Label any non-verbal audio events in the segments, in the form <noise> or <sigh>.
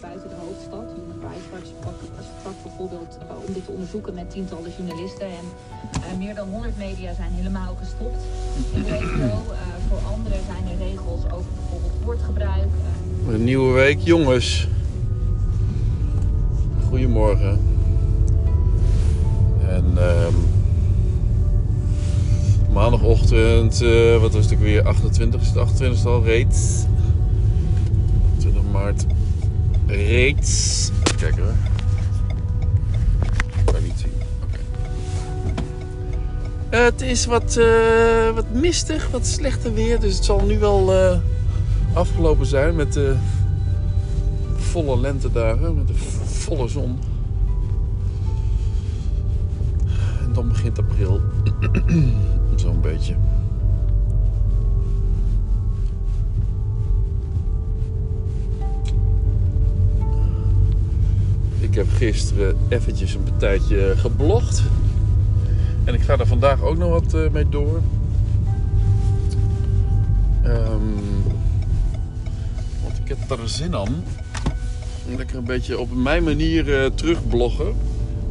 buiten de hoofdstad. Watch sprak, bijvoorbeeld eh, om dit te onderzoeken met tientallen journalisten. En eh, meer dan 100 media zijn helemaal gestopt in de <laughs> regio. Eh, voor anderen zijn er regels over bijvoorbeeld woordgebruik. Een nieuwe week, jongens. Goedemorgen. En ehm, maandagochtend, wat was het ook weer? 28 is het 28 al reeds. 20 maart reeds. Even kijken hoor. Kan niet zien. Het is wat, eh, wat mistig, wat slechter weer. Dus het zal nu wel eh, afgelopen zijn met de volle lentedagen, met de volle zon. En dan begint april. <clears throat> Zo'n beetje. Heb gisteren eventjes een partijtje geblogd. En ik ga er vandaag ook nog wat eh, mee door. Ehm, want ik heb er zin aan. Lekker een beetje op mijn manier eh, terugbloggen.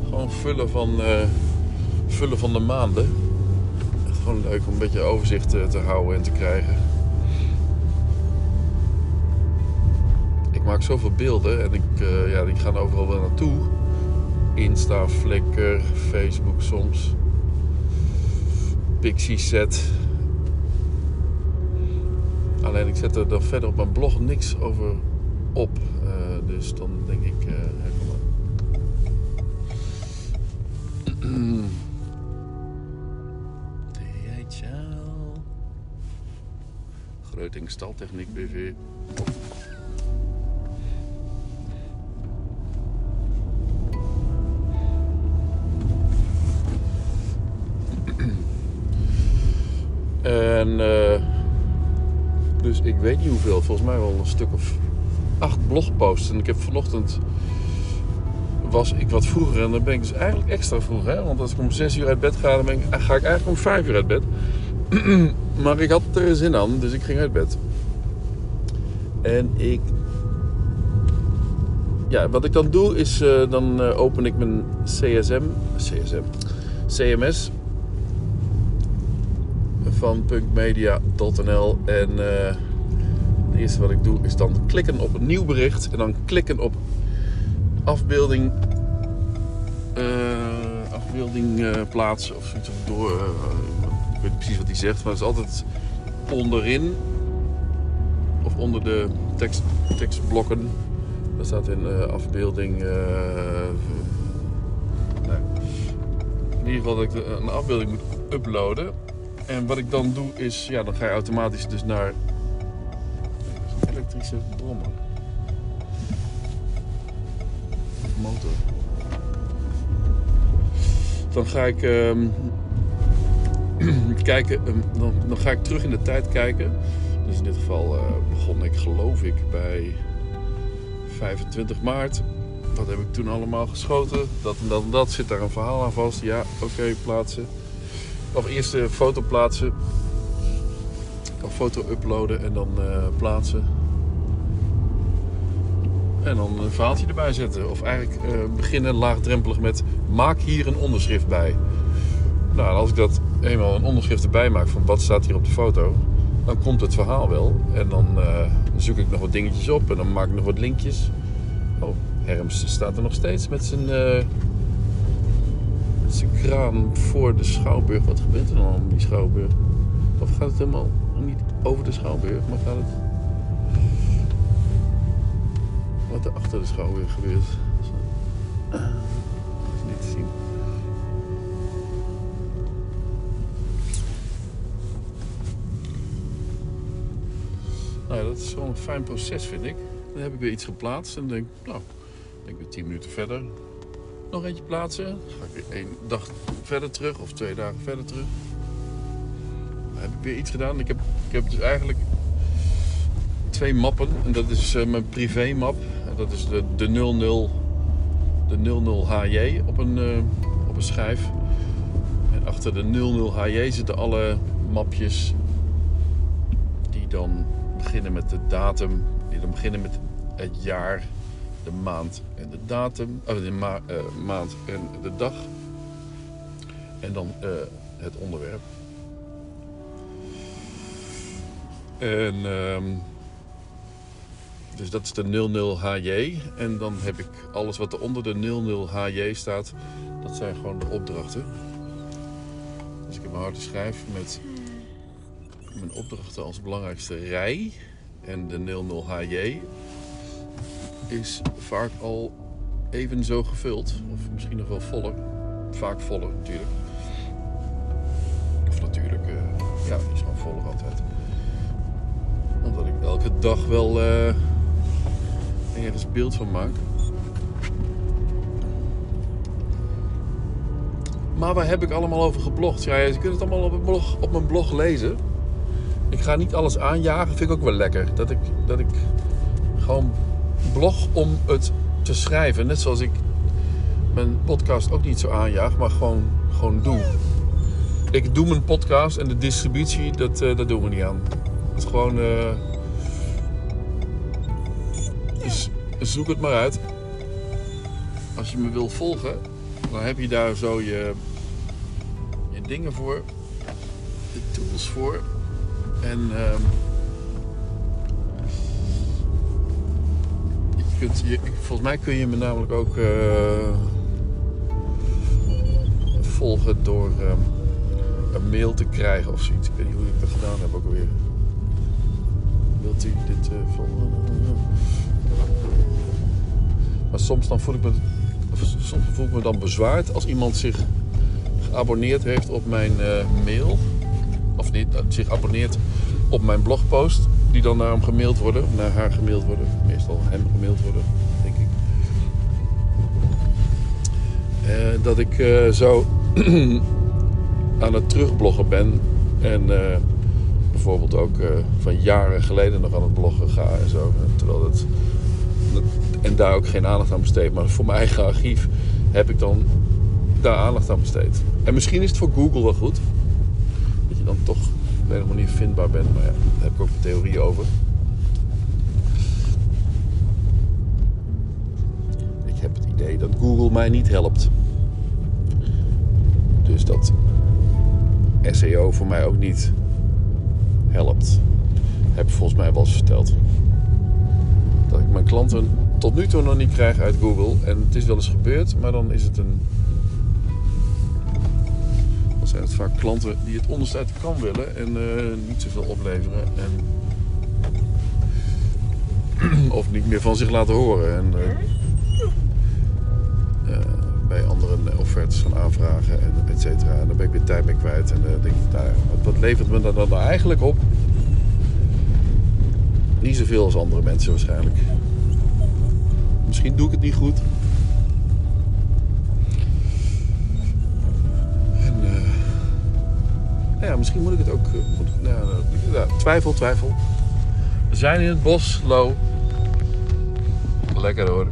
Gewoon vullen van, eh, vullen van de maanden. Echt gewoon leuk om een beetje overzicht te houden en te krijgen. Maak zoveel beelden en ik, eh, ja, die gaan overal wel naartoe. Insta, Flickr, Facebook soms. Pixie set. Alleen ik zet er dan verder op mijn blog niks over op. Eh, dus dan denk ik, kom maar. DHL. Greuting Staltechniek BV. En eh, dus ik weet niet hoeveel, volgens mij wel een stuk of acht blogposts. En ik heb vanochtend was ik wat vroeger en dan ben ik dus eigenlijk extra vroeg. Hè? Want als ik om 6 uur uit bed ga, dan ben ik, ga ik eigenlijk om 5 uur uit bed. <clears throat> maar ik had er zin aan, dus ik ging uit bed. En ik. Ja, wat ik dan doe is, eh, dan eh, open ik mijn CSM, CSM, CMS van punkmedia.nl en eh, het eerste wat ik doe is dan klikken op een nieuw bericht en dan klikken op afbeelding, eh, afbeelding eh, plaatsen of zoiets door. ik weet niet precies wat hij zegt, maar het is altijd onderin of onder de tekst, tekstblokken. Daar staat in afbeelding. In ieder geval dat ik een afbeelding moet uploaden. En wat ik dan doe is, ja, dan ga je automatisch dus naar elektrische brommer. Motor. Dan ga ik ehm, <clears throat> kijken, ehm, dan, dan ga ik terug in de tijd kijken. Dus in dit geval eh, begon ik geloof ik bij 25 maart. Wat heb ik toen allemaal geschoten? Dat en dat en dat. Zit daar een verhaal aan vast? Ja, oké, plaatsen. Of eerst een foto plaatsen. Of foto uploaden en dan eh, plaatsen. En dan een verhaaltje erbij zetten. Of eigenlijk eh, beginnen laagdrempelig met maak hier een onderschrift bij. Nou, als ik dat eenmaal een onderschrift erbij maak van wat staat hier op de foto, dan komt het verhaal wel. En dan eh, zoek ik nog wat dingetjes op en dan maak ik nog wat linkjes. Oh, Herms staat er nog steeds met zijn, zijn kraan voor de Schouwburg. Wat gebeurt er dan om die Schouwburg? Of gaat het helemaal niet over de Schouwburg, maar gaat het wat er achter de Schouwburg gebeurt? Dat is niet te zien. Nou ja, dat is wel een fijn proces, vind ik. Dan heb ik weer iets geplaatst en denk nou, denk ik weer 10 minuten verder. Nog eentje plaatsen. Dan ga ik weer één dag verder terug of twee dagen verder terug. Heb ik weer iets gedaan. Ik heb, ik heb dus eigenlijk twee mappen. En dat is eh, mijn privé map. En dat is de, de 00, de 00HJ op een, eh, op een schijf. En achter de 00HJ zitten alle mapjes die dan beginnen met de datum, die dan beginnen met het jaar de maand en de datum, of de eh, maand en de dag. En dan eh, het onderwerp. En ehm, dus dat is de 00HJ. En dan heb ik alles wat er onder de 00HJ staat. Dat zijn gewoon de opdrachten. Dus ik heb een harde schijf met mijn opdrachten als belangrijkste rij. En de 00HJ is vaak al even zo gevuld. Of misschien nog wel voller. Vaak voller natuurlijk. Of natuurlijk, eh, ja, is gewoon voller altijd. Omdat ik elke dag wel eh, ergens beeld van maak. Maar waar heb ik allemaal over geblogd? Ja, je kunt het allemaal op, mijn blog, op mijn blog lezen. Ik ga niet alles aanjagen, vind ik ook wel lekker. Dat ik, dat ik gewoon blog om het te schrijven. Net zoals ik mijn podcast ook niet zo aanjaag, maar gewoon, gewoon doe. Ik doe mijn podcast en de distributie, dat, eh, dat doen we niet aan. Het is gewoon... eh, zoek het maar uit. Als je me wil volgen, dan heb je daar zo je, je dingen voor. De tools voor. En ehm, volgens mij kun je me namelijk ook eh, volgen door ehm, een mail te krijgen of zoiets. Ik weet niet hoe ik dat gedaan heb ook alweer. Wilt u dit eh, volgen? Maar soms dan voel ik me, soms voel ik me dan bezwaard als iemand zich geabonneerd heeft op mijn eh, mail. Of niet, zich abonneert op mijn blogpost. Die dan naar hem gemaild worden. of Naar haar gemaild worden. Meestal hem gemaild worden, denk ik. Eh, dat ik eh, zo <clears throat> aan het terugbloggen ben. En eh, bijvoorbeeld ook van jaren geleden nog aan het bloggen ga en zo. Terwijl het en daar ook geen aandacht aan besteed. Maar voor mijn eigen archief heb ik dan daar aandacht aan besteed. En misschien is het voor Google wel goed. Dat je dan toch op een of manier vindbaar bent. Maar ja, daar heb ik ook een theorie over. Ik heb het idee dat Google mij niet helpt. Dus dat SEO voor mij ook niet helpt. Heb volgens mij wel eens verteld dat ik mijn klanten tot nu toe nog niet krijg uit Google. En het is wel eens gebeurd, maar dan is het een. Het vaak klanten die het onderste uit de kan willen en eh, niet zoveel opleveren. En <clears throat> of niet meer van zich laten horen. En eh, eh, bij anderen offertes gaan aanvragen en et cetera. En dan ben ik weer tijd mee kwijt. En denk ik, nou, ja, wat, wat levert me dat dan nou eigenlijk op? Niet zoveel als andere mensen waarschijnlijk. Misschien doe ik het niet goed. Misschien moet ik het ook. eh, nou, twijfel, twijfel. We zijn in het bos, Lo. Lekker hoor.